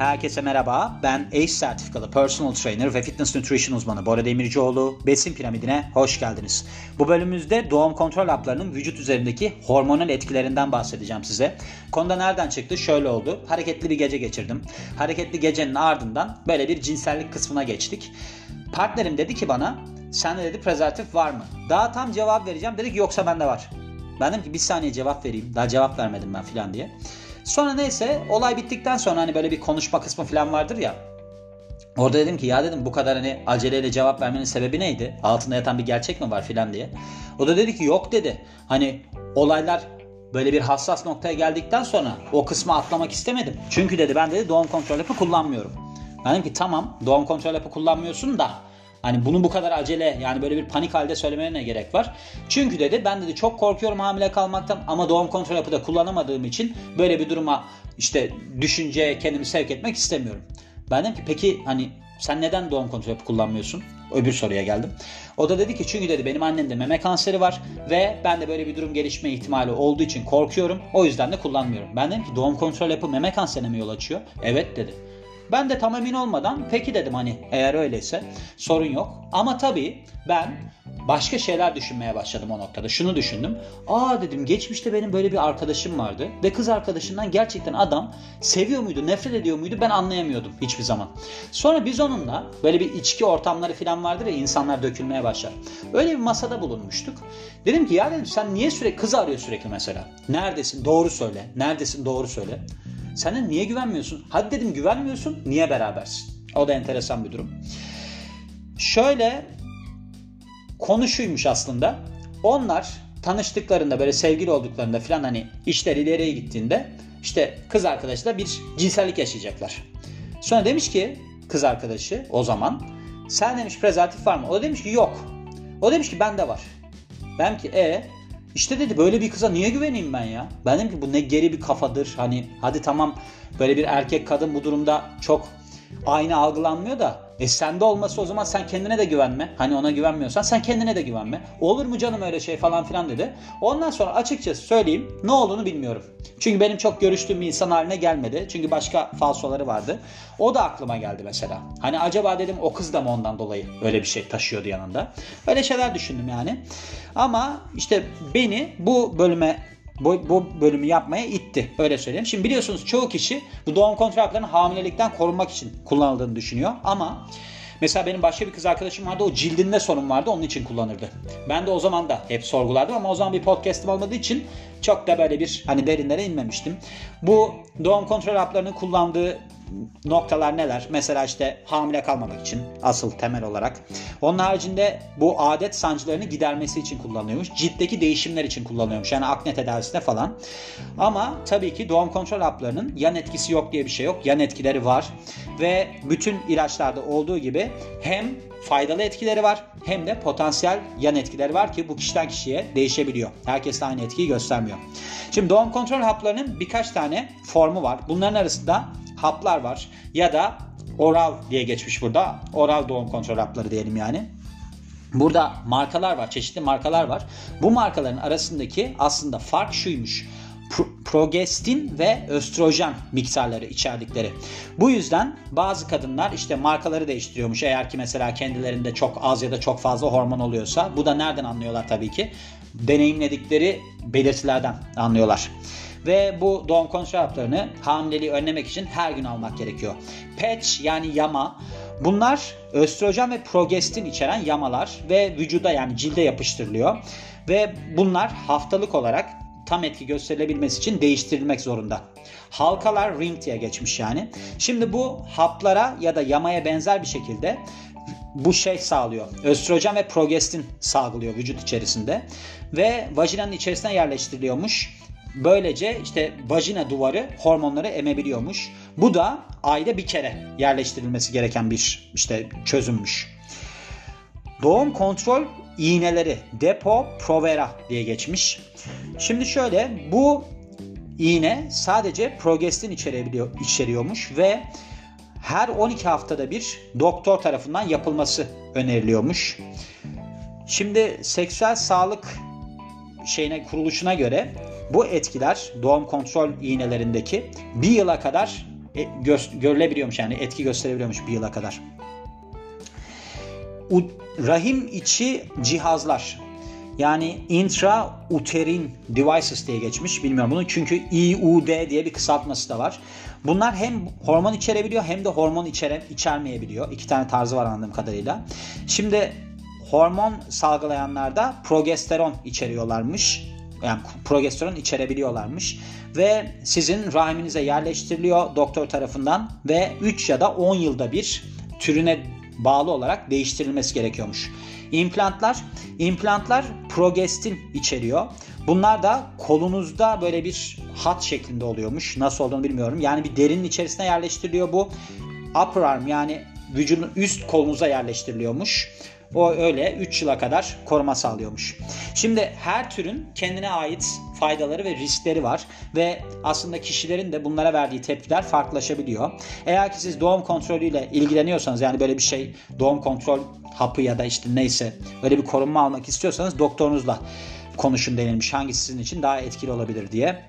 Herkese merhaba. Ben ACE sertifikalı personal trainer ve fitness nutrition uzmanı Bora Demircioğlu. Besin piramidine hoş geldiniz. Bu bölümümüzde doğum kontrol haplarının vücut üzerindeki hormonal etkilerinden bahsedeceğim size. Konuda nereden çıktı? Şöyle oldu. Hareketli bir gece geçirdim. Hareketli gecenin ardından böyle bir cinsellik kısmına geçtik. Partnerim dedi ki bana sende dedi prezervatif var mı? Daha tam cevap vereceğim. Dedi ki yoksa bende var. Ben dedim ki bir saniye cevap vereyim. Daha cevap vermedim ben filan diye. Sonra neyse olay bittikten sonra hani böyle bir konuşma kısmı falan vardır ya. Orada dedim ki ya dedim bu kadar hani aceleyle cevap vermenin sebebi neydi? Altında yatan bir gerçek mi var filan diye. O da dedi ki yok dedi. Hani olaylar böyle bir hassas noktaya geldikten sonra o kısmı atlamak istemedim. Çünkü dedi ben dedi doğum kontrol hapı kullanmıyorum. Ben dedim ki tamam doğum kontrol hapı kullanmıyorsun da Hani bunu bu kadar acele yani böyle bir panik halde söylemeye ne gerek var? Çünkü dedi ben dedi çok korkuyorum hamile kalmaktan ama doğum kontrol hapı kullanamadığım için böyle bir duruma işte düşünceye kendimi sevk etmek istemiyorum. Ben dedim ki peki hani sen neden doğum kontrol hapı kullanmıyorsun? Öbür soruya geldim. O da dedi ki çünkü dedi benim annemde meme kanseri var ve ben de böyle bir durum gelişme ihtimali olduğu için korkuyorum. O yüzden de kullanmıyorum. Ben dedim ki doğum kontrol hapı meme kanserine mi yol açıyor? Evet dedi. Ben de tam emin olmadan peki dedim hani eğer öyleyse sorun yok. Ama tabii ben başka şeyler düşünmeye başladım o noktada. Şunu düşündüm. Aa dedim geçmişte benim böyle bir arkadaşım vardı ve kız arkadaşından gerçekten adam seviyor muydu, nefret ediyor muydu ben anlayamıyordum hiçbir zaman. Sonra biz onunla böyle bir içki ortamları falan vardır ya insanlar dökülmeye başlar. Öyle bir masada bulunmuştuk. Dedim ki ya dedim sen niye sürekli kız arıyor sürekli mesela. Neredesin? Doğru söyle. Neredesin? Doğru söyle. Sen niye güvenmiyorsun? Hadi dedim güvenmiyorsun. Niye berabersin? O da enteresan bir durum. Şöyle konuşuymuş aslında. Onlar tanıştıklarında böyle sevgili olduklarında falan hani işler ileriye gittiğinde işte kız arkadaşla bir cinsellik yaşayacaklar. Sonra demiş ki kız arkadaşı o zaman sen demiş prezervatif var mı? O demiş ki yok. O demiş ki bende var. Ben ki e işte dedi böyle bir kıza niye güveneyim ben ya? Ben dedim ki bu ne geri bir kafadır. Hani hadi tamam böyle bir erkek kadın bu durumda çok aynı algılanmıyor da e sende olması o zaman sen kendine de güvenme. Hani ona güvenmiyorsan sen kendine de güvenme. Olur mu canım öyle şey falan filan dedi. Ondan sonra açıkçası söyleyeyim ne olduğunu bilmiyorum. Çünkü benim çok görüştüğüm bir insan haline gelmedi. Çünkü başka falsoları vardı. O da aklıma geldi mesela. Hani acaba dedim o kız da mı ondan dolayı öyle bir şey taşıyordu yanında. Öyle şeyler düşündüm yani. Ama işte beni bu bölüme bu, bu bölümü yapmaya itti. Öyle söyleyeyim. Şimdi biliyorsunuz çoğu kişi bu doğum kontrol haplarının hamilelikten korunmak için kullanıldığını düşünüyor. Ama Mesela benim başka bir kız arkadaşım vardı o cildinde sorun vardı onun için kullanırdı. Ben de o zaman da hep sorgulardım ama o zaman bir podcast'ım olmadığı için çok da böyle bir hani derinlere inmemiştim. Bu doğum kontrol haplarının kullandığı noktalar neler? Mesela işte hamile kalmamak için asıl temel olarak. Onun haricinde bu adet sancılarını gidermesi için kullanıyormuş. Ciltteki değişimler için kullanıyormuş. Yani akne tedavisinde falan. Ama tabii ki doğum kontrol haplarının yan etkisi yok diye bir şey yok. Yan etkileri var. Ve bütün ilaçlarda olduğu gibi hem faydalı etkileri var hem de potansiyel yan etkileri var ki bu kişiden kişiye değişebiliyor. Herkes de aynı etkiyi göstermiyor. Şimdi doğum kontrol haplarının birkaç tane formu var. Bunların arasında haplar var ya da oral diye geçmiş burada. Oral doğum kontrol hapları diyelim yani. Burada markalar var, çeşitli markalar var. Bu markaların arasındaki aslında fark şuymuş progestin ve östrojen miktarları içerdikleri. Bu yüzden bazı kadınlar işte markaları değiştiriyormuş eğer ki mesela kendilerinde çok az ya da çok fazla hormon oluyorsa. Bu da nereden anlıyorlar tabii ki? Deneyimledikleri belirtilerden anlıyorlar. Ve bu doğum kontrol haplarını hamileliği önlemek için her gün almak gerekiyor. Patch yani yama bunlar östrojen ve progestin içeren yamalar ve vücuda yani cilde yapıştırılıyor. Ve bunlar haftalık olarak tam etki gösterilebilmesi için değiştirilmek zorunda. Halkalar ring diye geçmiş yani. Şimdi bu haplara ya da yamaya benzer bir şekilde bu şey sağlıyor. Östrojen ve progestin salgılıyor vücut içerisinde ve vajinanın içerisine yerleştiriliyormuş. Böylece işte vajina duvarı hormonları emebiliyormuş. Bu da ayda bir kere yerleştirilmesi gereken bir işte çözümmüş. Doğum kontrol iğneleri Depo Provera diye geçmiş. Şimdi şöyle bu iğne sadece progestin içerebiliyor, içeriyormuş ve her 12 haftada bir doktor tarafından yapılması öneriliyormuş. Şimdi seksüel sağlık şeyine kuruluşuna göre bu etkiler doğum kontrol iğnelerindeki bir yıla kadar e, gö- görülebiliyormuş yani etki gösterebiliyormuş bir yıla kadar. U- rahim içi cihazlar yani intrauterin devices diye geçmiş. Bilmiyorum bunu çünkü IUD diye bir kısaltması da var. Bunlar hem hormon içerebiliyor hem de hormon içere, içermeyebiliyor. İki tane tarzı var anladığım kadarıyla. Şimdi hormon salgılayanlarda progesteron içeriyorlarmış. Yani progesteron içerebiliyorlarmış. Ve sizin rahiminize yerleştiriliyor doktor tarafından ve 3 ya da 10 yılda bir türüne bağlı olarak değiştirilmesi gerekiyormuş. İmplantlar, implantlar progestin içeriyor. Bunlar da kolunuzda böyle bir hat şeklinde oluyormuş. Nasıl olduğunu bilmiyorum. Yani bir derinin içerisine yerleştiriliyor bu. Upper arm yani vücudun üst kolunuza yerleştiriliyormuş. O öyle 3 yıla kadar koruma sağlıyormuş. Şimdi her türün kendine ait faydaları ve riskleri var ve aslında kişilerin de bunlara verdiği tepkiler farklılaşabiliyor. Eğer ki siz doğum kontrolüyle ilgileniyorsanız yani böyle bir şey doğum kontrol hapı ya da işte neyse öyle bir korunma almak istiyorsanız doktorunuzla konuşun denilmiş. Hangisi sizin için daha etkili olabilir diye.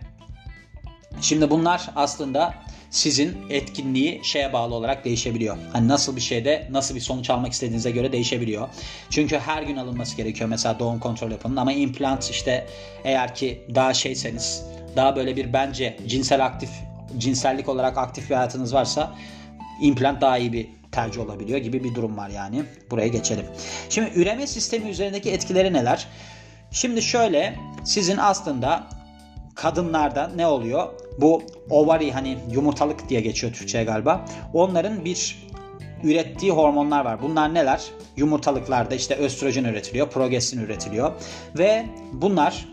Şimdi bunlar aslında sizin etkinliği şeye bağlı olarak değişebiliyor. Hani nasıl bir şeyde nasıl bir sonuç almak istediğinize göre değişebiliyor. Çünkü her gün alınması gerekiyor mesela doğum kontrol yapının ama implant işte eğer ki daha şeyseniz daha böyle bir bence cinsel aktif cinsellik olarak aktif bir hayatınız varsa implant daha iyi bir tercih olabiliyor gibi bir durum var yani. Buraya geçelim. Şimdi üreme sistemi üzerindeki etkileri neler? Şimdi şöyle sizin aslında kadınlarda ne oluyor? Bu ovari hani yumurtalık diye geçiyor Türkçe'ye galiba. Onların bir ürettiği hormonlar var. Bunlar neler? Yumurtalıklarda işte östrojen üretiliyor, progestin üretiliyor ve bunlar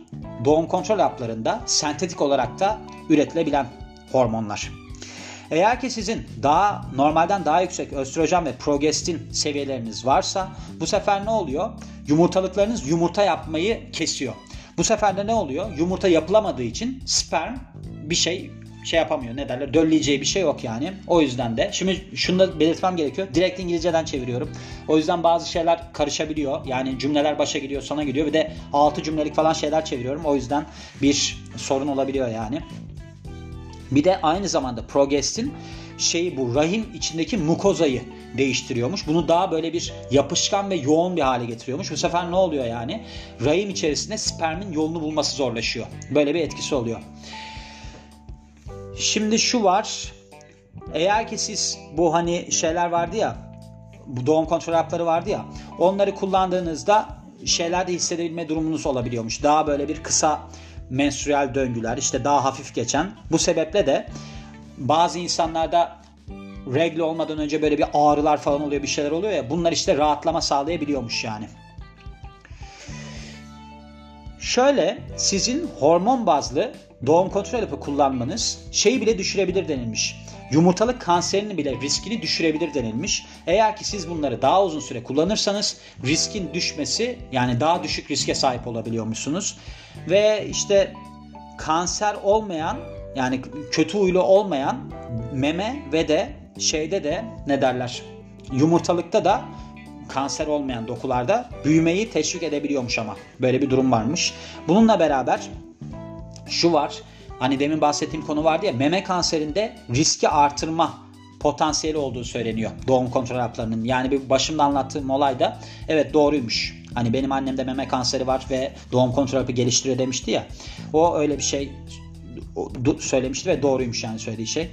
doğum kontrol haplarında sentetik olarak da üretilebilen hormonlar. Eğer ki sizin daha normalden daha yüksek östrojen ve progestin seviyeleriniz varsa bu sefer ne oluyor? Yumurtalıklarınız yumurta yapmayı kesiyor. Bu sefer de ne oluyor? Yumurta yapılamadığı için sperm bir şey şey yapamıyor. Ne derler? Dölleyeceği bir şey yok yani. O yüzden de. Şimdi şunu da belirtmem gerekiyor. Direkt İngilizceden çeviriyorum. O yüzden bazı şeyler karışabiliyor. Yani cümleler başa gidiyor, sana gidiyor. Bir de 6 cümlelik falan şeyler çeviriyorum. O yüzden bir sorun olabiliyor yani. Bir de aynı zamanda progestin şeyi bu rahim içindeki mukozayı değiştiriyormuş. Bunu daha böyle bir yapışkan ve yoğun bir hale getiriyormuş. Bu sefer ne oluyor yani? Rahim içerisinde spermin yolunu bulması zorlaşıyor. Böyle bir etkisi oluyor. Şimdi şu var. Eğer ki siz bu hani şeyler vardı ya bu doğum kontrol hapları vardı ya onları kullandığınızda şeyler de hissedebilme durumunuz olabiliyormuş. Daha böyle bir kısa menstrüel döngüler işte daha hafif geçen. Bu sebeple de bazı insanlarda regle olmadan önce böyle bir ağrılar falan oluyor bir şeyler oluyor ya bunlar işte rahatlama sağlayabiliyormuş yani. Şöyle sizin hormon bazlı doğum kontrol hapı kullanmanız şeyi bile düşürebilir denilmiş. Yumurtalık kanserinin bile riskini düşürebilir denilmiş. Eğer ki siz bunları daha uzun süre kullanırsanız riskin düşmesi yani daha düşük riske sahip olabiliyormuşsunuz. Ve işte kanser olmayan yani kötü huylu olmayan meme ve de şeyde de ne derler yumurtalıkta da kanser olmayan dokularda büyümeyi teşvik edebiliyormuş ama böyle bir durum varmış. Bununla beraber şu var hani demin bahsettiğim konu vardı ya meme kanserinde riski artırma potansiyeli olduğu söyleniyor doğum kontrol haplarının. Yani bir başımda anlattığım olay da evet doğruymuş. Hani benim annemde meme kanseri var ve doğum kontrol hapı geliştiriyor demişti ya. O öyle bir şey söylemişti ve doğruymuş yani söylediği şey.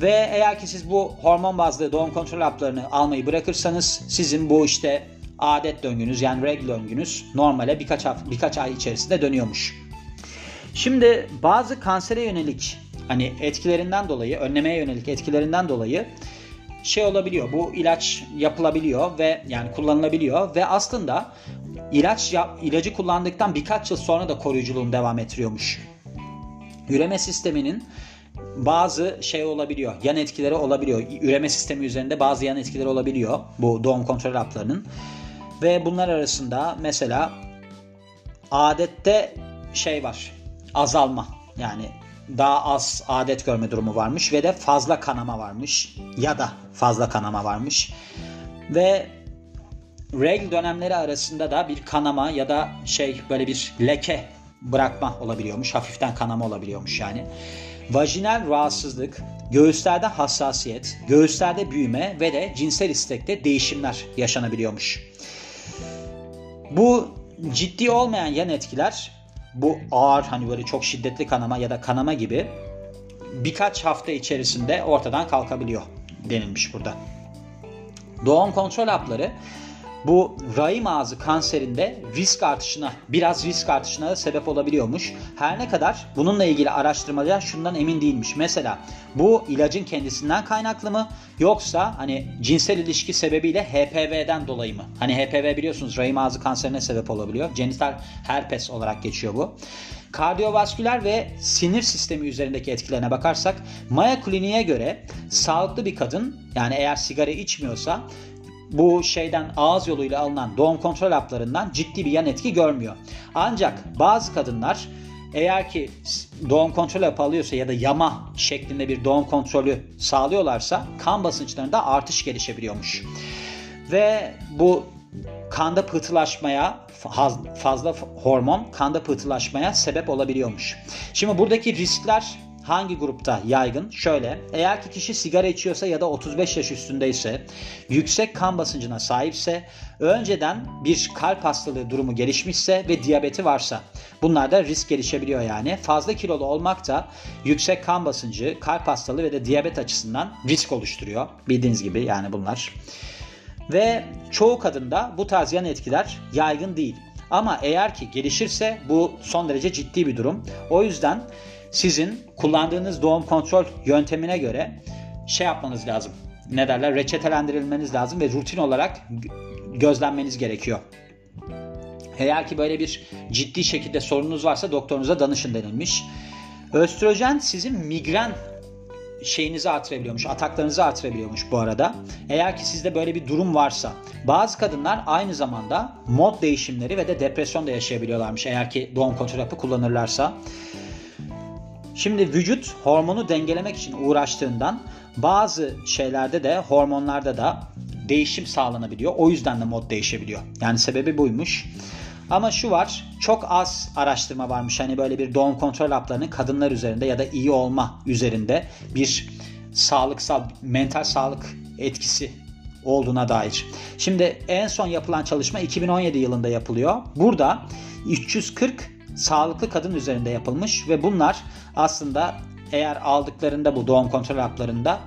Ve eğer ki siz bu hormon bazlı doğum kontrol haplarını almayı bırakırsanız sizin bu işte adet döngünüz yani regl döngünüz normale birkaç birkaç ay içerisinde dönüyormuş. Şimdi bazı kansere yönelik hani etkilerinden dolayı, önlemeye yönelik etkilerinden dolayı şey olabiliyor. Bu ilaç yapılabiliyor ve yani kullanılabiliyor ve aslında ilaç ilacı kullandıktan birkaç yıl sonra da koruyuculuğunu devam ettiriyormuş. Üreme sisteminin bazı şey olabiliyor. Yan etkileri olabiliyor. Üreme sistemi üzerinde bazı yan etkileri olabiliyor bu doğum kontrol haplarının. Ve bunlar arasında mesela adette şey var. Azalma. Yani daha az adet görme durumu varmış ve de fazla kanama varmış ya da fazla kanama varmış. Ve regl dönemleri arasında da bir kanama ya da şey böyle bir leke bırakma olabiliyormuş. Hafiften kanama olabiliyormuş yani. Vajinal rahatsızlık, göğüslerde hassasiyet, göğüslerde büyüme ve de cinsel istekte değişimler yaşanabiliyormuş. Bu ciddi olmayan yan etkiler bu ağır hani böyle çok şiddetli kanama ya da kanama gibi birkaç hafta içerisinde ortadan kalkabiliyor denilmiş burada. Doğum kontrol hapları bu rahim ağzı kanserinde risk artışına, biraz risk artışına da sebep olabiliyormuş. Her ne kadar bununla ilgili araştırmalar şundan emin değilmiş. Mesela bu ilacın kendisinden kaynaklı mı yoksa hani cinsel ilişki sebebiyle HPV'den dolayı mı? Hani HPV biliyorsunuz rahim ağzı kanserine sebep olabiliyor. Genital herpes olarak geçiyor bu. Kardiyovasküler ve sinir sistemi üzerindeki etkilerine bakarsak Maya Kliniğe göre sağlıklı bir kadın yani eğer sigara içmiyorsa bu şeyden ağız yoluyla alınan doğum kontrol haplarından ciddi bir yan etki görmüyor. Ancak bazı kadınlar eğer ki doğum kontrol hapı alıyorsa ya da yama şeklinde bir doğum kontrolü sağlıyorlarsa kan basınçlarında artış gelişebiliyormuş. Ve bu kanda pıhtılaşmaya fazla hormon kanda pıhtılaşmaya sebep olabiliyormuş. Şimdi buradaki riskler hangi grupta yaygın? Şöyle, eğer ki kişi sigara içiyorsa ya da 35 yaş üstündeyse, yüksek kan basıncına sahipse, önceden bir kalp hastalığı durumu gelişmişse ve diyabeti varsa bunlarda risk gelişebiliyor yani. Fazla kilolu olmak da yüksek kan basıncı, kalp hastalığı ve de diyabet açısından risk oluşturuyor. Bildiğiniz gibi yani bunlar. Ve çoğu kadında bu tarz yan etkiler yaygın değil. Ama eğer ki gelişirse bu son derece ciddi bir durum. O yüzden sizin kullandığınız doğum kontrol yöntemine göre şey yapmanız lazım. Ne derler? Reçetelendirilmeniz lazım ve rutin olarak gözlenmeniz gerekiyor. Eğer ki böyle bir ciddi şekilde sorununuz varsa doktorunuza danışın denilmiş. Östrojen sizin migren şeyinizi artırabiliyormuş, ataklarınızı artırabiliyormuş bu arada. Eğer ki sizde böyle bir durum varsa. Bazı kadınlar aynı zamanda mod değişimleri ve de depresyon da yaşayabiliyorlarmış eğer ki doğum kontrol hapı kullanırlarsa. Şimdi vücut hormonu dengelemek için uğraştığından bazı şeylerde de hormonlarda da değişim sağlanabiliyor. O yüzden de mod değişebiliyor. Yani sebebi buymuş. Ama şu var çok az araştırma varmış. Hani böyle bir doğum kontrol haplarının kadınlar üzerinde ya da iyi olma üzerinde bir sağlıksal, mental sağlık etkisi olduğuna dair. Şimdi en son yapılan çalışma 2017 yılında yapılıyor. Burada 340 sağlıklı kadın üzerinde yapılmış ve bunlar aslında eğer aldıklarında bu doğum kontrol haplarında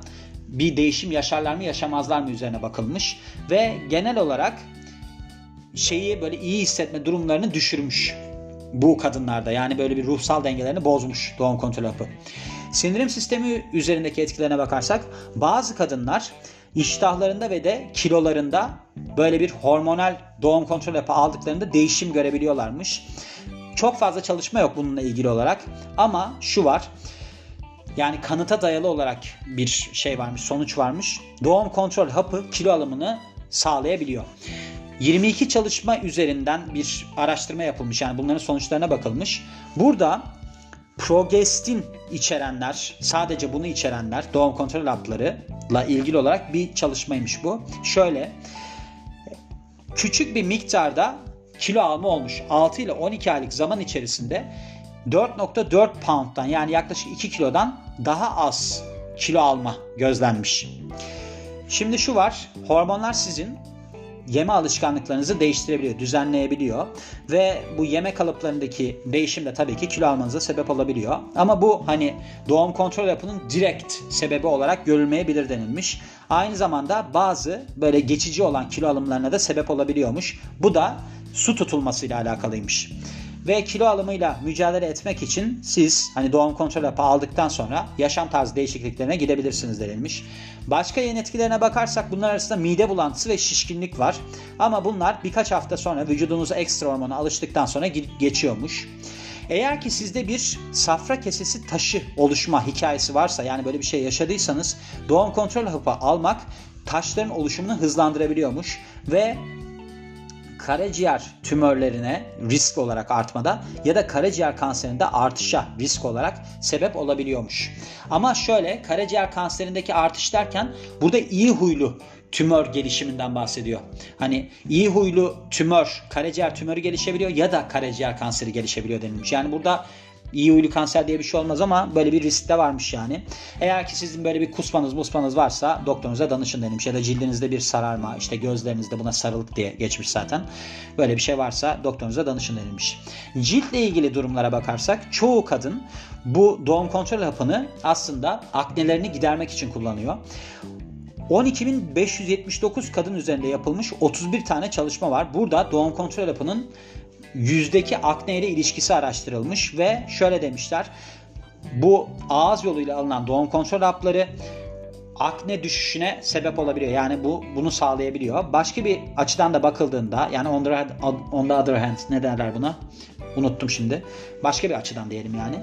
bir değişim yaşarlar mı yaşamazlar mı üzerine bakılmış ve genel olarak şeyi böyle iyi hissetme durumlarını düşürmüş bu kadınlarda. Yani böyle bir ruhsal dengelerini bozmuş doğum kontrol hapı. Sindirim sistemi üzerindeki etkilerine bakarsak bazı kadınlar iştahlarında ve de kilolarında böyle bir hormonal doğum kontrol hapı aldıklarında değişim görebiliyorlarmış. Çok fazla çalışma yok bununla ilgili olarak ama şu var. Yani kanıta dayalı olarak bir şey varmış, sonuç varmış. Doğum kontrol hapı kilo alımını sağlayabiliyor. 22 çalışma üzerinden bir araştırma yapılmış. Yani bunların sonuçlarına bakılmış. Burada progestin içerenler, sadece bunu içerenler, doğum kontrol haplarıyla ilgili olarak bir çalışmaymış bu. Şöyle, küçük bir miktarda kilo alma olmuş. 6 ile 12 aylık zaman içerisinde 4.4 pound'dan yani yaklaşık 2 kilodan daha az kilo alma gözlenmiş. Şimdi şu var. Hormonlar sizin yeme alışkanlıklarınızı değiştirebiliyor, düzenleyebiliyor ve bu yeme kalıplarındaki değişim de tabii ki kilo almanıza sebep olabiliyor. Ama bu hani doğum kontrol yapının direkt sebebi olarak görülmeyebilir denilmiş. Aynı zamanda bazı böyle geçici olan kilo alımlarına da sebep olabiliyormuş. Bu da su tutulmasıyla alakalıymış. Ve kilo alımıyla mücadele etmek için siz hani doğum kontrol hapı aldıktan sonra yaşam tarzı değişikliklerine gidebilirsiniz denilmiş. Başka yan etkilerine bakarsak bunlar arasında mide bulantısı ve şişkinlik var. Ama bunlar birkaç hafta sonra vücudunuza ekstra hormona alıştıktan sonra geçiyormuş. Eğer ki sizde bir safra kesesi taşı oluşma hikayesi varsa yani böyle bir şey yaşadıysanız doğum kontrol hapı almak taşların oluşumunu hızlandırabiliyormuş ve karaciğer tümörlerine risk olarak artmada ya da karaciğer kanserinde artışa risk olarak sebep olabiliyormuş. Ama şöyle karaciğer kanserindeki artış derken burada iyi huylu tümör gelişiminden bahsediyor. Hani iyi huylu tümör, karaciğer tümörü gelişebiliyor ya da karaciğer kanseri gelişebiliyor denilmiş. Yani burada iyi huylu kanser diye bir şey olmaz ama böyle bir risk de varmış yani. Eğer ki sizin böyle bir kusmanız musmanız varsa doktorunuza danışın denilmiş ya da cildinizde bir sararma işte gözlerinizde buna sarılık diye geçmiş zaten. Böyle bir şey varsa doktorunuza danışın denilmiş. Ciltle ilgili durumlara bakarsak çoğu kadın bu doğum kontrol hapını aslında aknelerini gidermek için kullanıyor. 12.579 kadın üzerinde yapılmış 31 tane çalışma var. Burada doğum kontrol hapının yüzdeki akne ile ilişkisi araştırılmış ve şöyle demişler. Bu ağız yoluyla alınan doğum kontrol hapları akne düşüşüne sebep olabiliyor. Yani bu bunu sağlayabiliyor. Başka bir açıdan da bakıldığında yani on the, on the other hand ne derler buna? Unuttum şimdi. Başka bir açıdan diyelim yani.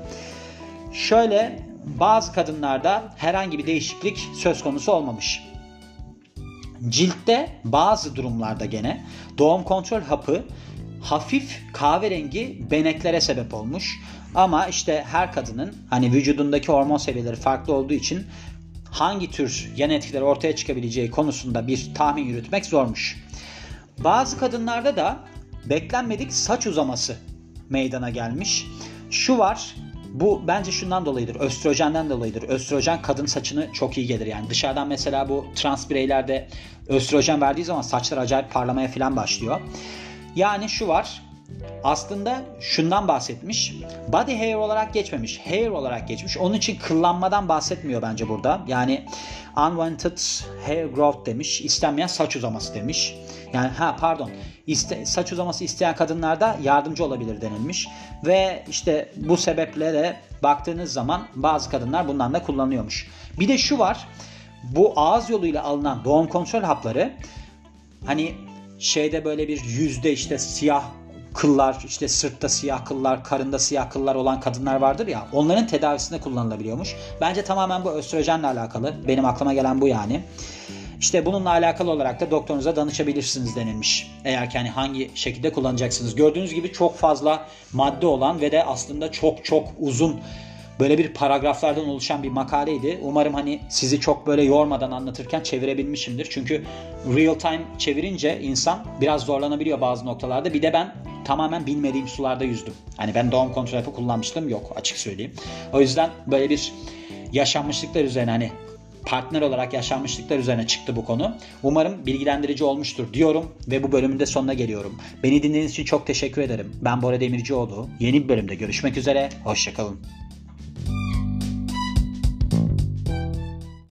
Şöyle bazı kadınlarda herhangi bir değişiklik söz konusu olmamış. Ciltte bazı durumlarda gene doğum kontrol hapı hafif kahverengi beneklere sebep olmuş. Ama işte her kadının hani vücudundaki hormon seviyeleri farklı olduğu için hangi tür yan etkileri ortaya çıkabileceği konusunda bir tahmin yürütmek zormuş. Bazı kadınlarda da beklenmedik saç uzaması meydana gelmiş. Şu var bu bence şundan dolayıdır. Östrojenden dolayıdır. Östrojen kadın saçını çok iyi gelir. Yani dışarıdan mesela bu trans bireylerde östrojen verdiği zaman saçlar acayip parlamaya falan başlıyor. Yani şu var. Aslında şundan bahsetmiş. Body hair olarak geçmemiş. Hair olarak geçmiş. Onun için kıllanmadan bahsetmiyor bence burada. Yani unwanted hair growth demiş. İstenmeyen saç uzaması demiş. Yani ha pardon. İste, saç uzaması isteyen kadınlarda yardımcı olabilir denilmiş. Ve işte bu sebeple de baktığınız zaman bazı kadınlar bundan da kullanıyormuş. Bir de şu var. Bu ağız yoluyla alınan doğum kontrol hapları hani şeyde böyle bir yüzde işte siyah kıllar, işte sırtta siyah kıllar, karında siyah kıllar olan kadınlar vardır ya. Onların tedavisinde kullanılabiliyormuş. Bence tamamen bu östrojenle alakalı. Benim aklıma gelen bu yani. İşte bununla alakalı olarak da doktorunuza danışabilirsiniz denilmiş. Eğer ki hani hangi şekilde kullanacaksınız. Gördüğünüz gibi çok fazla madde olan ve de aslında çok çok uzun böyle bir paragraflardan oluşan bir makaleydi. Umarım hani sizi çok böyle yormadan anlatırken çevirebilmişimdir. Çünkü real time çevirince insan biraz zorlanabiliyor bazı noktalarda. Bir de ben tamamen bilmediğim sularda yüzdüm. Hani ben doğum kontrol hapı kullanmıştım yok açık söyleyeyim. O yüzden böyle bir yaşanmışlıklar üzerine hani partner olarak yaşanmışlıklar üzerine çıktı bu konu. Umarım bilgilendirici olmuştur diyorum ve bu bölümün de sonuna geliyorum. Beni dinlediğiniz için çok teşekkür ederim. Ben Bora Demircioğlu. Yeni bir bölümde görüşmek üzere. Hoşçakalın.